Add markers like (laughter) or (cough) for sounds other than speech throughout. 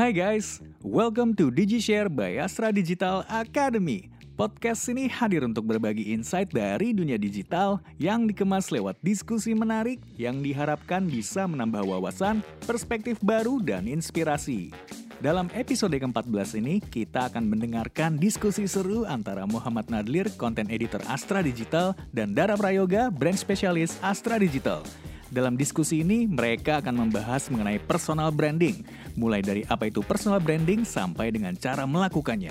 Hai guys, welcome to DigiShare by Astra Digital Academy. Podcast ini hadir untuk berbagi insight dari dunia digital yang dikemas lewat diskusi menarik yang diharapkan bisa menambah wawasan, perspektif baru, dan inspirasi. Dalam episode ke-14 ini, kita akan mendengarkan diskusi seru antara Muhammad Nadlir, konten editor Astra Digital, dan Dara Prayoga, brand spesialis Astra Digital. Dalam diskusi ini, mereka akan membahas mengenai personal branding, mulai dari apa itu personal branding sampai dengan cara melakukannya.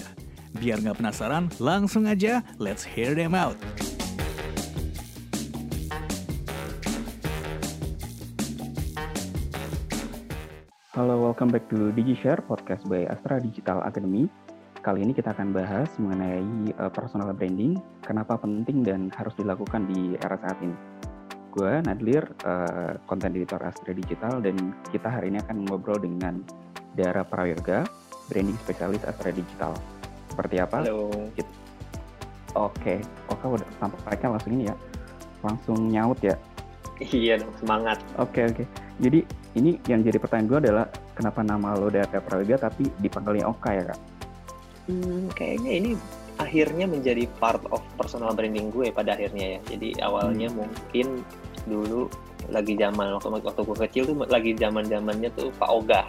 Biar nggak penasaran, langsung aja let's hear them out. Halo, welcome back to DigiShare, podcast by Astra Digital Academy. Kali ini kita akan bahas mengenai uh, personal branding, kenapa penting dan harus dilakukan di era saat ini. Gue Nadlir, konten uh, editor Astra Digital, dan kita hari ini akan ngobrol dengan Dara Prayoga, branding spesialis Astra Digital. Seperti apa? Halo. Gitu. Oke, oke udah sampaikan langsung ini ya, langsung nyaut ya. Iya dong, semangat. Oke oke. Jadi ini yang jadi pertanyaan gue adalah kenapa nama lo Dara Prayoga tapi dipanggilnya Oka ya kak? Hmm, kayaknya ini akhirnya menjadi part of personal branding gue pada akhirnya ya. Jadi awalnya hmm. mungkin dulu lagi zaman waktu waktu gue kecil tuh lagi zaman zamannya tuh Pak Oga.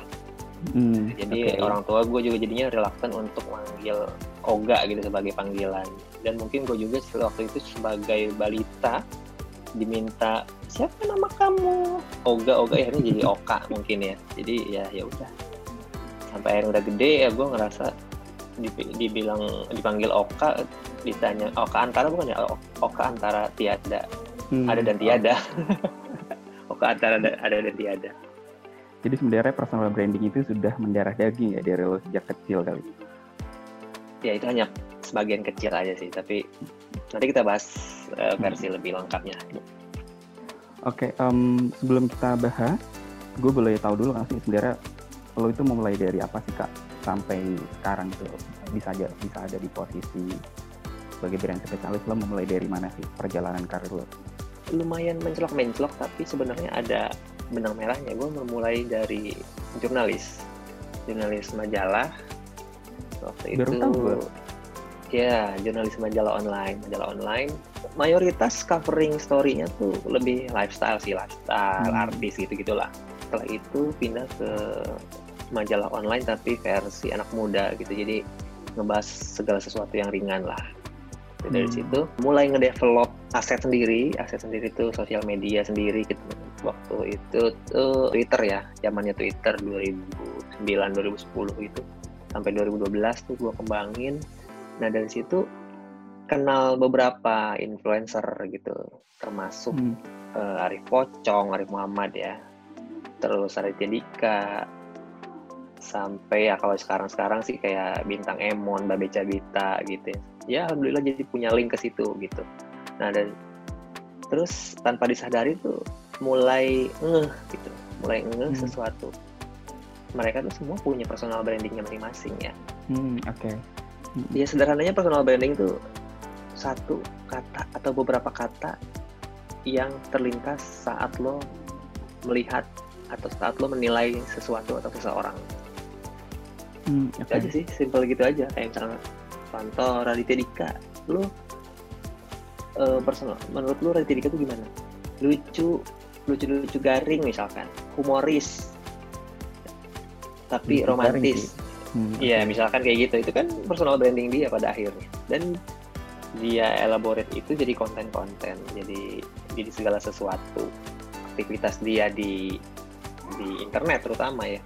Hmm, Jadi okay. orang tua gue juga jadinya reluctant untuk manggil Oga gitu sebagai panggilan. Dan mungkin gue juga waktu itu sebagai balita diminta siapa nama kamu Oga Oga akhirnya jadi (laughs) Oka mungkin ya. Jadi ya ya udah sampai akhirnya udah gede ya gue ngerasa dibilang dipanggil Oka ditanya Oka antara bukan ya? Oka antara tiada. Hmm. ada dan tiada. (laughs) Oka antara ada dan tiada. Jadi sebenarnya personal branding itu sudah mendarah daging ya dari lo sejak kecil kali. Ya itu hanya sebagian kecil aja sih tapi nanti kita bahas uh, versi hmm. lebih lengkapnya. Oke okay, um, sebelum kita bahas gue boleh tahu dulu nggak sih sebenarnya lo itu memulai dari apa sih kak sampai sekarang itu bisa aja bisa ada di posisi sebagai brand spesialis lo memulai dari mana sih perjalanan karir lo? Lumayan mencelok-mencelok tapi sebenarnya ada benang merahnya. Gue memulai dari jurnalis, jurnalis majalah. Waktu Baru itu, tahu ya jurnalis majalah online, majalah online. Mayoritas covering story-nya tuh lebih lifestyle sih, lifestyle, hmm. artis gitu gitulah. Setelah itu pindah ke majalah online tapi versi anak muda gitu. Jadi ngebahas segala sesuatu yang ringan lah. Dari hmm. situ mulai ngedevelop aset sendiri aset sendiri itu sosial media sendiri gitu. Waktu itu tuh Twitter ya zamannya Twitter 2009 2010 itu sampai 2012 tuh gue kembangin. Nah dari situ kenal beberapa influencer gitu. Termasuk hmm. uh, Arif Pocong Arif Muhammad ya. Terus Raditya Dika sampai ya kalau sekarang-sekarang sih kayak bintang Emon, Babe Cabita gitu ya. Ya alhamdulillah jadi punya link ke situ gitu. Nah dan terus tanpa disadari tuh mulai ngeh gitu, mulai ngeh hmm. sesuatu. Mereka tuh semua punya personal brandingnya masing-masing ya. Hmm, oke. Okay. Hmm. Ya sederhananya personal branding tuh satu kata atau beberapa kata yang terlintas saat lo melihat atau saat lo menilai sesuatu atau seseorang hmm, okay. aja sih simple gitu aja kayak misalnya Panto Raditya Dika lu uh, personal menurut lu Raditya Dika tuh gimana lucu lucu lucu garing misalkan humoris tapi hmm, romantis Iya, hmm, misalkan kayak gitu. Itu kan personal branding dia pada akhirnya. Dan dia elaborate itu jadi konten-konten. Jadi jadi segala sesuatu aktivitas dia di di internet terutama ya.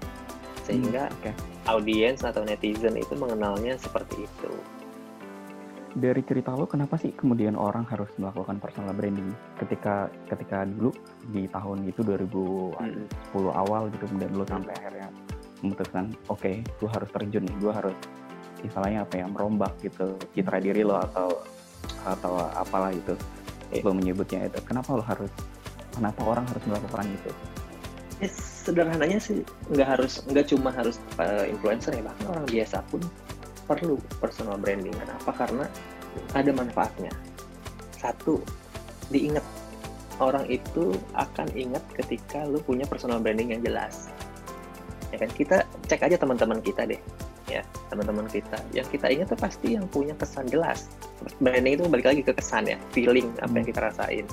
Sehingga hmm, okay audiens atau netizen itu mengenalnya seperti itu. Dari cerita lo, kenapa sih kemudian orang harus melakukan personal branding? Ketika ketika dulu di tahun itu 2010 hmm. awal gitu, kemudian lo sampai akhirnya memutuskan, oke, okay, gue harus terjun gue harus istilahnya apa ya, merombak gitu citra diri lo atau atau apalah itu yeah. lo menyebutnya itu. Kenapa lo harus, kenapa orang harus melakukan itu? ya, sederhananya sih nggak harus nggak cuma harus uh, influencer ya bahkan orang biasa pun perlu personal branding. Kenapa karena ada manfaatnya. Satu diingat orang itu akan ingat ketika lu punya personal branding yang jelas. Ya kan? Kita cek aja teman-teman kita deh ya. Teman-teman kita. Yang kita ingat tuh pasti yang punya kesan jelas. Branding itu balik lagi ke kesan ya feeling apa yang kita rasain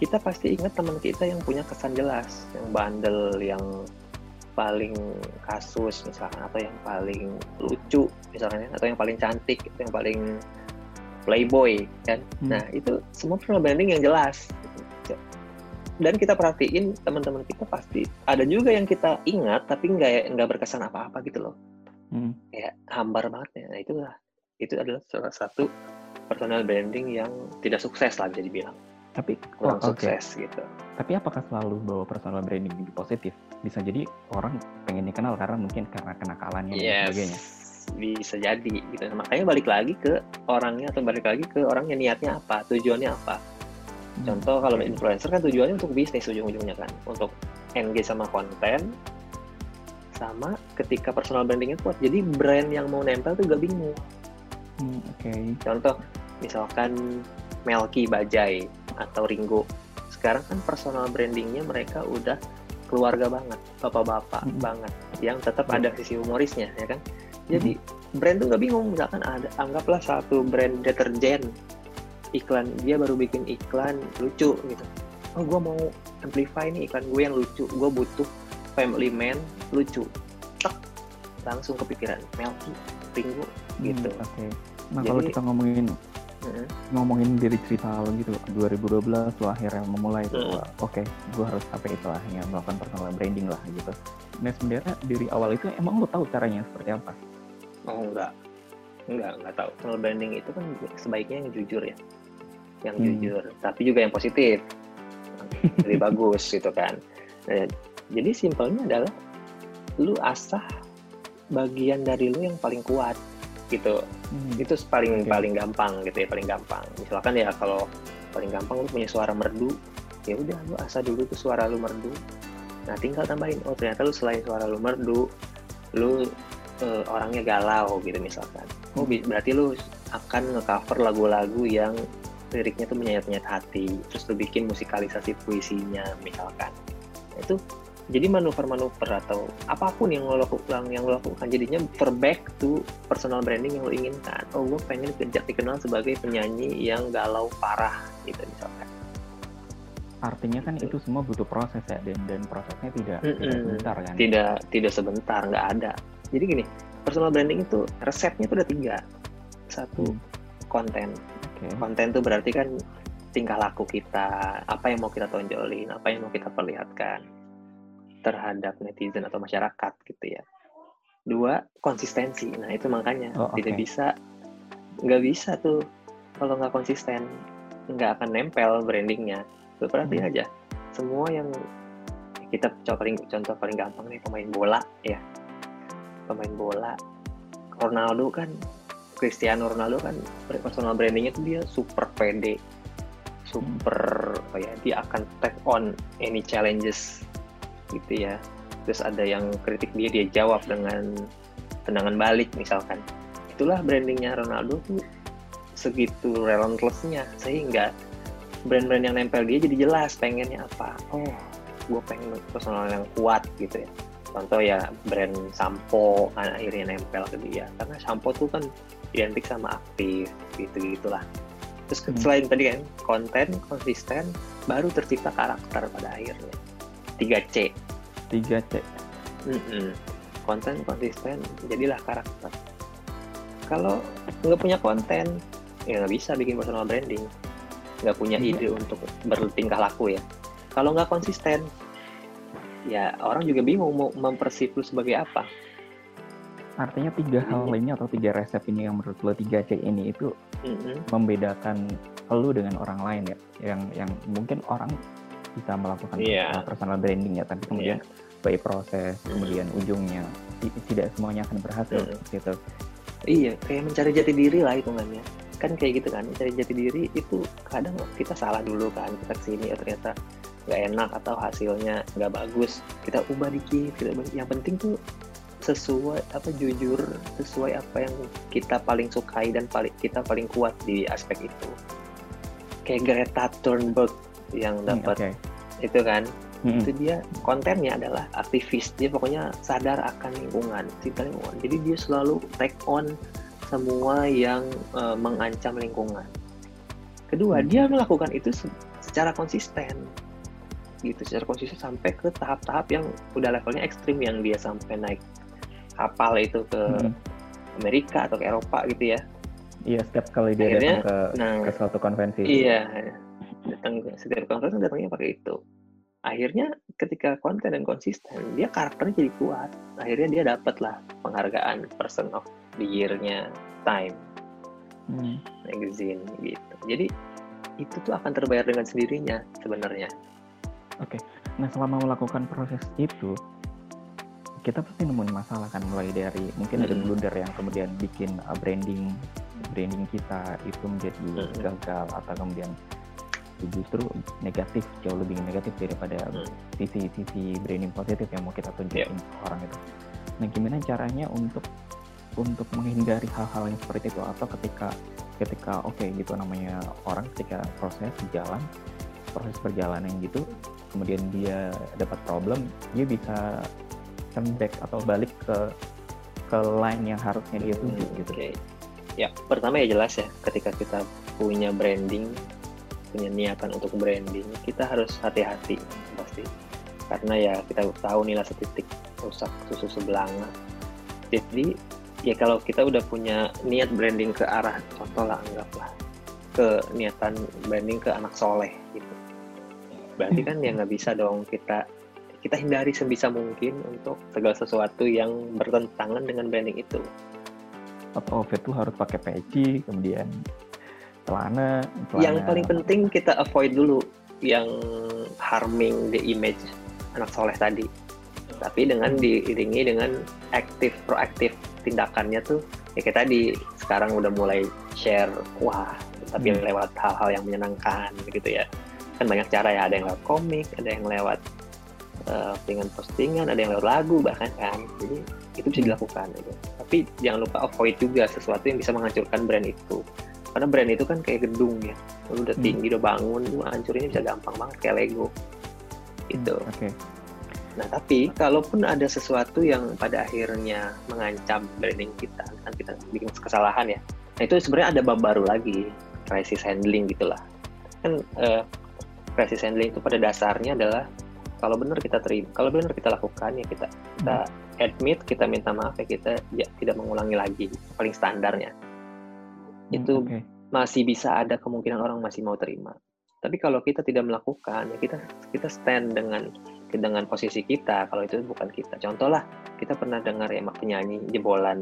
kita pasti ingat teman kita yang punya kesan jelas yang bandel yang paling kasus misalkan atau yang paling lucu misalnya atau yang paling cantik atau yang paling playboy kan? Hmm. nah itu semua personal branding yang jelas. Dan kita perhatiin teman-teman kita pasti ada juga yang kita ingat tapi nggak nggak berkesan apa-apa gitu loh. Hmm. kayak hambar banget ya. Nah itulah. Itu adalah salah satu personal branding yang tidak sukses lah bisa dibilang tapi kurang oh, okay. sukses gitu. Tapi apakah selalu bawa personal branding ini positif? Bisa jadi orang pengen dikenal karena mungkin karena kenakalannya yes. dan sebagainya. Bisa jadi gitu. Makanya balik lagi ke orangnya atau balik lagi ke orangnya niatnya apa tujuannya apa. Hmm. contoh kalau influencer kan tujuannya untuk bisnis ujung-ujungnya kan. Untuk engage sama konten sama ketika personal brandingnya kuat. Jadi brand yang mau nempel tuh gak bingung. Hmm, oke. Okay. contoh misalkan Melki Bajai atau Ringo sekarang kan personal brandingnya mereka udah keluarga banget bapak-bapak hmm. banget yang tetap hmm. ada sisi humorisnya ya kan jadi hmm. brand tuh gak bingung misalkan ada anggaplah satu brand deterjen iklan dia baru bikin iklan lucu gitu oh gue mau amplify nih iklan gue yang lucu gue butuh family man lucu tek langsung kepikiran Melky Ringo hmm, gitu oke okay. nah Jadi, kalau kita ngomongin hmm. ngomongin diri cerita lo gitu 2012 lo akhirnya memulai itu hmm. oke okay, gue harus sampai itu lah yang melakukan personal branding lah gitu. Nah sebenarnya dari awal itu emang lo tahu caranya seperti apa? Oh enggak. Enggak enggak tahu. Personal branding itu kan sebaiknya yang jujur ya. Yang hmm. jujur tapi juga yang positif. Lebih (laughs) bagus gitu kan. Nah, jadi simpelnya adalah lu asah bagian dari lu yang paling kuat gitu. Hmm. itu paling okay. paling gampang gitu ya paling gampang. Misalkan ya kalau paling gampang lu punya suara merdu ya udah lu asah dulu tuh suara lu merdu. Nah tinggal tambahin oh ternyata lu selain suara lu merdu lu uh, orangnya galau gitu misalkan. Oh berarti lu akan ngecover lagu-lagu yang liriknya tuh menyayat-nyayat hati terus lu bikin musikalisasi puisinya misalkan. Nah, itu jadi manuver-manuver atau apa pun yang lo lakukan yang lo lakukan jadinya back to personal branding yang lo inginkan. Oh gue pengen dikenal sebagai penyanyi yang galau parah gitu misalkan. Artinya kan itu semua butuh proses ya dan dan prosesnya tidak mm -hmm. tidak sebentar kan? Tidak tidak sebentar nggak ada. Jadi gini personal branding itu resepnya itu ada tiga. Satu hmm. konten. Okay. konten itu berarti kan tingkah laku kita apa yang mau kita tonjolin apa yang mau kita perlihatkan terhadap netizen atau masyarakat gitu ya. Dua, konsistensi. Nah itu makanya oh, okay. tidak bisa, nggak bisa tuh kalau nggak konsisten, nggak akan nempel brandingnya. Tuh perhati hmm. aja, semua yang kita paling contoh paling gampang nih pemain bola ya, pemain bola. Ronaldo kan, Cristiano Ronaldo kan personal brandingnya tuh dia super pede, super oh ya dia akan take on any challenges gitu ya. Terus ada yang kritik dia dia jawab dengan tendangan balik misalkan. Itulah brandingnya Ronaldo tuh segitu relentlessnya sehingga brand-brand yang nempel dia jadi jelas pengennya apa. Oh gue pengen personal yang kuat gitu ya. Contoh ya brand sampo kan akhirnya nempel ke dia. Karena sampo tuh kan identik sama aktif gitu gitulah terus hmm. selain tadi kan konten konsisten baru tercipta karakter pada akhirnya 3C 3C mm -mm. konten konsisten jadilah karakter kalau nggak punya konten ya nggak bisa bikin personal branding nggak punya iya. ide untuk bertingkah laku ya kalau nggak konsisten ya orang juga bingung mau mempersip lu sebagai apa artinya tiga hal iya. lainnya atau tiga resep ini yang menurut lo tiga C ini itu mm-hmm. membedakan lu dengan orang lain ya yang yang mungkin orang bisa melakukan yeah. personal branding ya tapi kemudian yeah. by proses hmm. kemudian ujungnya tidak semuanya akan berhasil hmm. gitu iya kayak mencari jati diri lah hitungannya kan kayak gitu kan mencari jati diri itu kadang kita salah dulu kan kita ke sini ya ternyata nggak enak atau hasilnya nggak bagus kita ubah dikit kita ubah. yang penting tuh sesuai apa jujur sesuai apa yang kita paling sukai dan paling kita paling kuat di aspek itu kayak Greta Thunberg yang hmm, dapat hmm, okay. itu kan. Hmm. itu dia kontennya adalah aktivis. Dia pokoknya sadar akan lingkungan cinta lingkungan. Jadi dia selalu take on semua yang uh, mengancam lingkungan. Kedua hmm. dia melakukan itu secara konsisten. Gitu secara konsisten sampai ke tahap-tahap yang udah levelnya ekstrim yang dia sampai naik kapal itu ke hmm. Amerika atau ke Eropa gitu ya. Iya setiap kali dia Akhirnya, datang ke, nah, ke suatu konvensi. Iya datang setiap konvensi datangnya pakai itu akhirnya ketika konten dan konsisten dia karakternya jadi kuat akhirnya dia dapat lah penghargaan person of the year-nya Time hmm. magazine gitu jadi itu tuh akan terbayar dengan sendirinya sebenarnya oke okay. nah selama melakukan proses itu kita pasti nemuin masalah kan mulai dari mungkin hmm. ada blunder yang kemudian bikin uh, branding branding kita itu menjadi hmm. gagal atau kemudian justru negatif jauh lebih negatif daripada hmm. sisi sisi branding positif yang mau kita tunjukin yeah. ke orang itu. Nah gimana caranya untuk untuk menghindari hal-hal yang seperti itu atau ketika ketika oke okay, gitu namanya orang ketika proses jalan proses perjalanan gitu kemudian dia dapat problem dia bisa turn back atau balik ke ke line yang harusnya dia tuju hmm, gitu. Okay. Ya pertama ya jelas ya ketika kita punya branding punya niatan untuk branding kita harus hati-hati pasti. Karena ya kita tahu nilai setitik rusak susu sebelanga. Jadi ya kalau kita udah punya niat branding ke arah contoh lah anggaplah ke niatan branding ke anak soleh gitu. Berarti kan ya nggak bisa dong kita kita hindari sebisa mungkin untuk segala sesuatu yang bertentangan dengan branding itu. Atau tuh harus pakai peci kemudian celana, celana yang paling penting kita avoid dulu yang harming the image anak soleh tadi. Tapi dengan diiringi dengan aktif proaktif tindakannya tuh ya kayak tadi sekarang udah mulai share wah tapi hmm. lewat hal-hal yang menyenangkan gitu ya. Kan banyak cara ya ada yang lewat komik ada yang lewat uh, postingan ada yang lewat lagu bahkan kan. Jadi itu bisa dilakukan gitu. tapi jangan lupa avoid juga sesuatu yang bisa menghancurkan brand itu karena brand itu kan kayak gedung ya lu udah hmm. tinggi hmm. udah bangun lu hancurinnya bisa gampang banget kayak Lego itu hmm, okay. nah tapi kalaupun ada sesuatu yang pada akhirnya mengancam branding kita kan kita bikin kesalahan ya nah itu sebenarnya ada bab baru lagi crisis handling gitulah kan uh, crisis handling itu pada dasarnya adalah kalau benar kita terima kalau benar kita lakukan ya kita kita hmm. admit kita minta maaf ya kita ya, tidak mengulangi lagi paling standarnya itu okay. masih bisa ada kemungkinan orang masih mau terima. Tapi kalau kita tidak melakukan, ya kita kita stand dengan dengan posisi kita. Kalau itu bukan kita. Contoh lah, kita pernah dengar ya penyanyi jebolan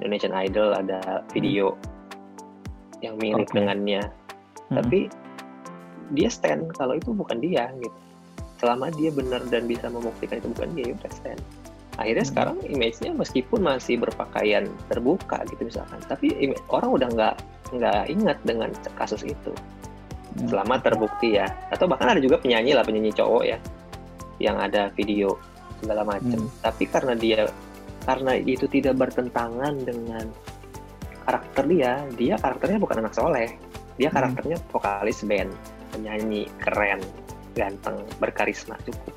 Indonesian Idol ada video hmm. yang mirip okay. dengannya. Hmm. Tapi dia stand kalau itu bukan dia gitu. Selama dia benar dan bisa membuktikan itu bukan dia, ya udah stand akhirnya hmm. sekarang image-nya meskipun masih berpakaian terbuka gitu misalkan tapi orang udah nggak nggak ingat dengan kasus itu hmm. selama terbukti ya atau bahkan ada juga penyanyi lah penyanyi cowok ya yang ada video segala macam hmm. tapi karena dia karena itu tidak bertentangan dengan karakter dia dia karakternya bukan anak soleh dia hmm. karakternya vokalis band penyanyi keren ganteng berkarisma cukup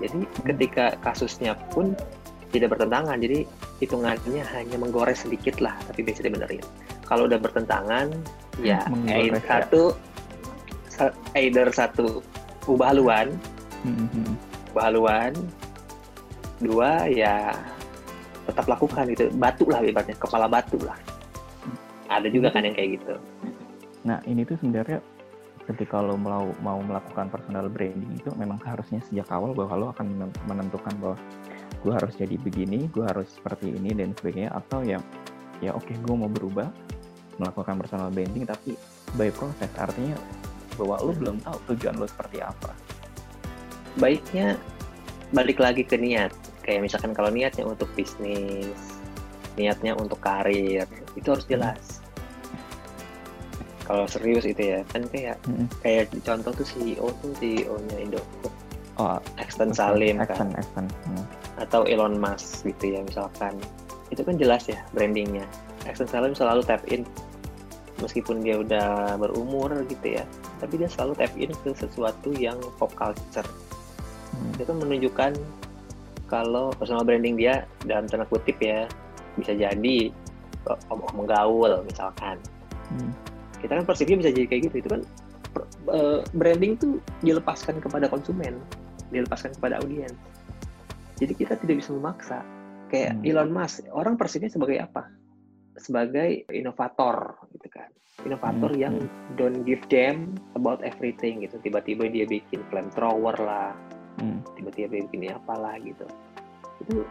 jadi ketika kasusnya pun tidak bertentangan, jadi hitungannya hanya menggores sedikit lah, tapi bisa dibenerin. Kalau udah bertentangan, ya either ya. satu, either satu ubah haluan, mm-hmm. ubah haluan, dua ya tetap lakukan itu batu lah ibaratnya kepala batu lah. Ada juga kan yang kayak gitu. Nah ini tuh sebenarnya ketika lo mau mau melakukan personal branding itu memang harusnya sejak awal bahwa lo akan menentukan bahwa gue harus jadi begini, gue harus seperti ini dan sebagainya atau ya ya oke okay, gue mau berubah melakukan personal branding tapi by proses artinya bahwa lo belum tahu tujuan lo seperti apa. Baiknya balik lagi ke niat. Kayak misalkan kalau niatnya untuk bisnis, niatnya untuk karir, itu harus jelas kalau serius itu ya kan kayak hmm. kayak contoh tuh CEO tuh CEO-nya Indofood oh Exton Salim Exton, kan Exton. Hmm. atau Elon Musk gitu ya misalkan itu kan jelas ya brandingnya Exton Salim selalu tap in meskipun dia udah berumur gitu ya tapi dia selalu tap in ke sesuatu yang pop culture hmm. dia tuh menunjukkan kalau personal branding dia dalam tanda kutip ya bisa jadi om-om menggaul misalkan hmm. Kita kan persepsinya bisa jadi kayak gitu itu kan uh, branding tuh dilepaskan kepada konsumen dilepaskan kepada audiens. Jadi kita tidak bisa memaksa. Kayak hmm. Elon Musk orang persepsinya sebagai apa? Sebagai inovator gitu kan. Inovator hmm. yang don't give them about everything gitu. Tiba-tiba dia bikin flamethrower lah. Hmm. tiba-tiba dia bikin apalah gitu. Itu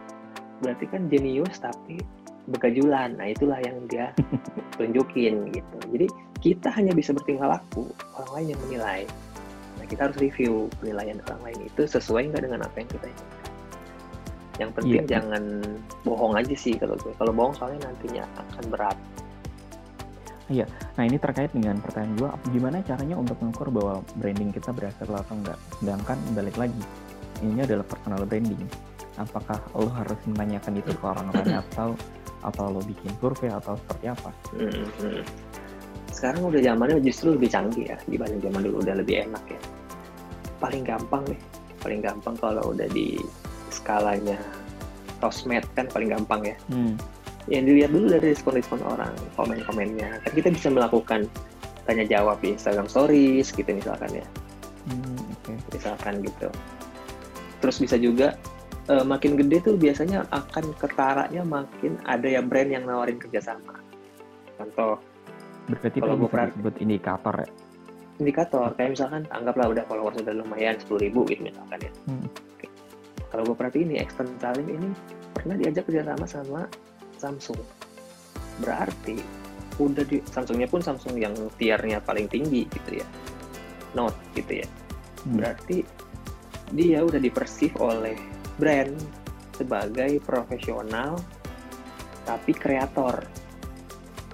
berarti kan jenius tapi begajulan. Nah itulah yang dia (laughs) tunjukin gitu. Jadi kita hanya bisa bertingkah laku orang lain yang menilai. Nah kita harus review penilaian orang lain itu sesuai nggak dengan apa yang kita inginkan. Yang penting yeah. jangan bohong aja sih kalau gue. Kalau bohong soalnya nantinya akan berat. Iya, nah ini terkait dengan pertanyaan gue, gimana caranya untuk mengukur bahwa branding kita berhasil atau enggak? Sedangkan balik lagi, ini adalah personal branding. Apakah lo harus menanyakan itu ke orang lain (clears throat) atau atau lo bikin survei atau seperti apa? Sekarang udah zamannya justru lebih canggih ya dibanding zaman dulu udah lebih enak ya. Paling gampang nih, paling gampang kalau udah di skalanya sosmed kan paling gampang ya. Hmm. Yang dilihat dulu dari respon-respon orang, komen-komennya. Kan kita bisa melakukan tanya jawab di Instagram Stories gitu misalkan ya. Hmm, okay. Misalkan gitu. Terus bisa juga uh, makin gede tuh biasanya akan ketaranya makin ada ya brand yang nawarin kerjasama. Contoh. Berarti kalau gue pernah sebut indikator ya? Indikator, kayak misalkan anggaplah udah followers udah lumayan 10 ribu gitu misalkan ya. Hmm kalau gue perhatiin nih Extend Salim ini pernah diajak kerjasama sama Samsung berarti udah di Samsungnya pun Samsung yang tiernya paling tinggi gitu ya Note gitu ya hmm. berarti dia udah dipersif oleh brand sebagai profesional tapi kreator.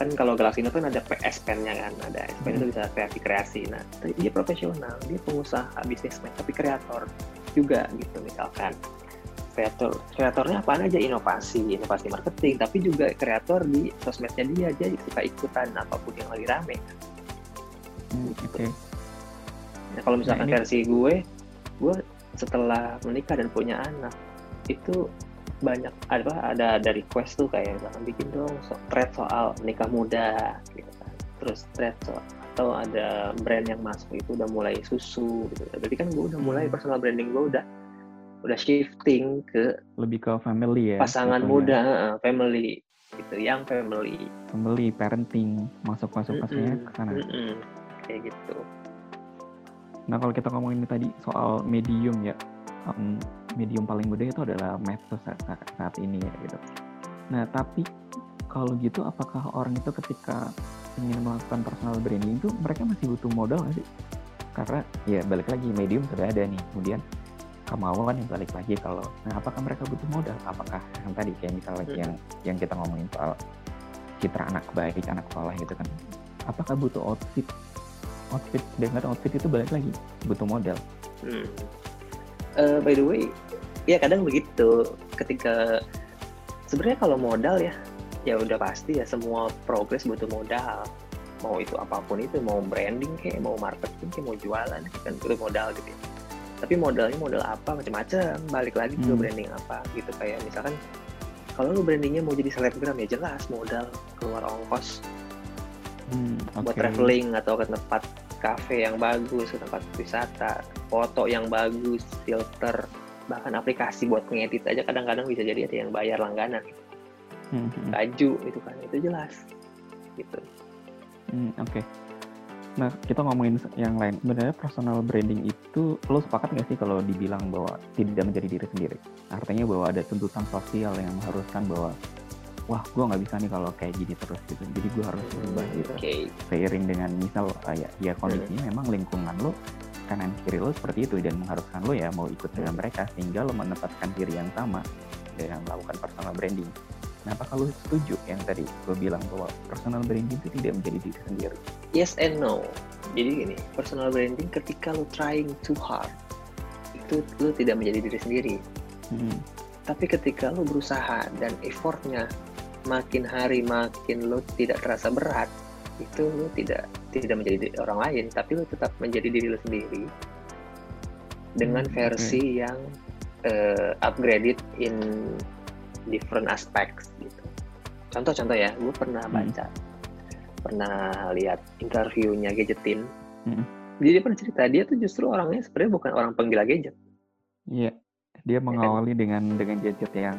Kan kalau Galaxy Note kan ada PS Pen-nya kan ada S Pen itu hmm. bisa kreasi kreasi. Nah dia profesional dia pengusaha bisnis tapi kreator juga gitu misalkan. Kreator kreatornya apa aja? Inovasi inovasi marketing tapi juga kreator di sosmednya dia aja suka ikutan apa pun yang lagi rame. Hmm, oke. Okay. nah kalau misalkan nah, ini... versi gue gue setelah menikah dan punya anak itu banyak ada ada ada request tuh kayak misalkan bikin dong so, thread soal menikah muda gitu kan terus thread soal atau ada brand yang masuk itu udah mulai susu gitu. Jadi kan gue udah mulai hmm. personal branding gue udah udah shifting ke lebih ke family ya. Pasangan gitu muda, ya. family gitu, yang family. Family, parenting, masuk-masuk mm -mm, ke sana. Mm -mm, kayak gitu. Nah kalau kita ngomongin tadi soal medium ya, um, medium paling mudah itu adalah medsos saat, saat ini ya gitu. Nah tapi kalau gitu apakah orang itu ketika ingin melakukan personal branding itu mereka masih butuh modal nggak sih? Karena ya balik lagi medium sudah ada nih, kemudian kemauan yang balik lagi kalau nah apakah mereka butuh modal? Apakah yang tadi kayak misalnya hmm. yang yang kita ngomongin soal citra anak baik, anak sekolah gitu kan, apakah butuh outfit? Outfit dengan outfit itu balik lagi butuh modal. Hmm. Uh, by the way, ya kadang begitu ketika sebenarnya kalau modal ya ya udah pasti ya semua progres butuh modal mau itu apa pun itu mau branding kayak mau marketing kayak mau jualan kan butuh modal gitu ya. tapi modalnya modal apa macam-macam balik lagi ke hmm. branding apa gitu kayak misalkan kalau lu brandingnya mau jadi selebgram ya jelas modal keluar ongkos hmm, okay. buat traveling atau ke tempat kafe yang bagus ke tempat wisata foto yang bagus filter bahkan aplikasi buat ngedit aja kadang-kadang bisa jadi ada yang bayar langganan hmm. baju itu kan itu jelas gitu hmm, oke okay. nah kita ngomongin yang lain sebenarnya personal branding itu lo sepakat nggak sih kalau dibilang bahwa tidak menjadi diri sendiri artinya bahwa ada tuntutan sosial yang mengharuskan bahwa wah gue nggak bisa nih kalau kayak gini terus gitu jadi gue harus berubah gitu okay. seiring dengan misal kayak ya kondisinya memang lingkungan lo kanan kiri lo seperti itu dan mengharuskan lo ya mau ikut dengan mereka sehingga lo menetapkan diri yang sama dengan melakukan personal branding Nah, apa kalau setuju yang tadi gue bilang bahwa personal branding itu tidak menjadi diri sendiri? Yes and no. Jadi gini, personal branding ketika lo trying too hard, itu lo tidak menjadi diri sendiri. Hmm. Tapi ketika lo berusaha dan effortnya makin hari makin lo tidak terasa berat, itu lu tidak tidak menjadi orang lain tapi lu tetap menjadi diri lu sendiri dengan hmm, versi okay. yang uh, upgraded in different aspects gitu contoh-contoh ya gue pernah hmm. baca pernah lihat interviewnya gadgetin hmm. jadi pernah cerita dia tuh justru orangnya sebenarnya bukan orang penggila gadget iya dia ya kan? mengawali dengan dengan gadget yang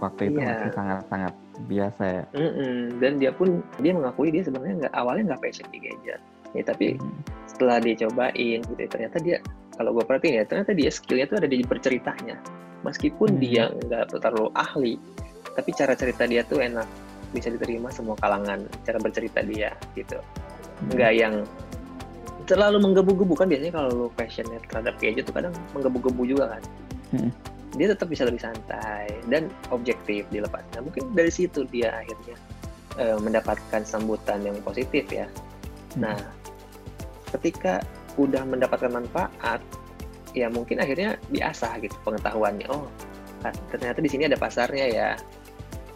waktu itu yeah. masih sangat-sangat biasa ya. Mm -mm. Dan dia pun dia mengakui dia sebenarnya nggak awalnya nggak passion di gadget. Ya tapi mm. setelah dia cobain gitu ya, ternyata dia kalau gue perhatiin ya ternyata dia skillnya tuh ada di berceritanya. Meskipun mm. dia nggak terlalu ahli, tapi cara cerita dia tuh enak bisa diterima semua kalangan cara bercerita dia gitu. Mm. Nggak yang terlalu menggebu-gebu kan biasanya kalau lu passionate terhadap gadget tuh kadang menggebu-gebu juga kan. Mm dia tetap bisa lebih santai dan objektif dilepasnya mungkin dari situ dia akhirnya uh, mendapatkan sambutan yang positif ya. Hmm. nah ketika udah mendapatkan manfaat ya mungkin akhirnya diasah gitu pengetahuannya. Oh ternyata di sini ada pasarnya ya.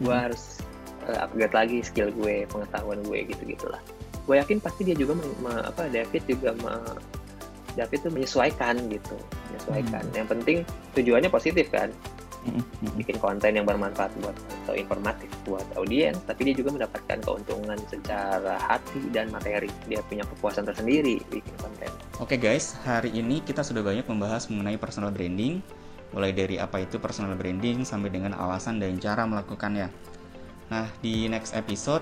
Gue hmm. harus uh, upgrade lagi skill gue pengetahuan gue gitu gitulah gue yakin pasti dia juga me, me, apa David juga me, David tuh menyesuaikan gitu menyesuaikan hmm. yang penting tujuannya positif kan. Hmm. bikin konten yang bermanfaat buat atau informatif buat audiens tapi dia juga mendapatkan keuntungan secara hati dan materi. Dia punya kepuasan tersendiri bikin konten. Oke okay guys. Hari ini kita sudah banyak membahas mengenai personal branding. Mulai dari apa itu personal branding sampai dengan alasan dan cara melakukannya. Nah di next episode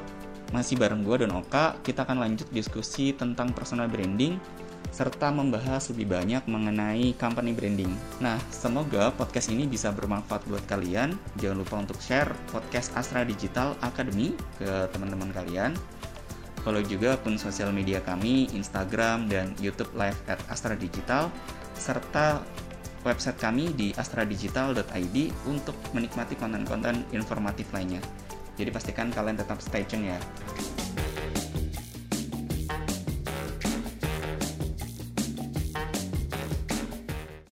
masih bareng gue dan Oka, kita akan lanjut diskusi tentang personal branding serta membahas lebih banyak mengenai company branding. Nah, semoga podcast ini bisa bermanfaat buat kalian. Jangan lupa untuk share podcast Astra Digital Academy ke teman-teman kalian. Follow juga akun sosial media kami, Instagram dan YouTube Live at Astra Digital, serta website kami di astradigital.id untuk menikmati konten-konten informatif lainnya. Jadi pastikan kalian tetap stay tune ya.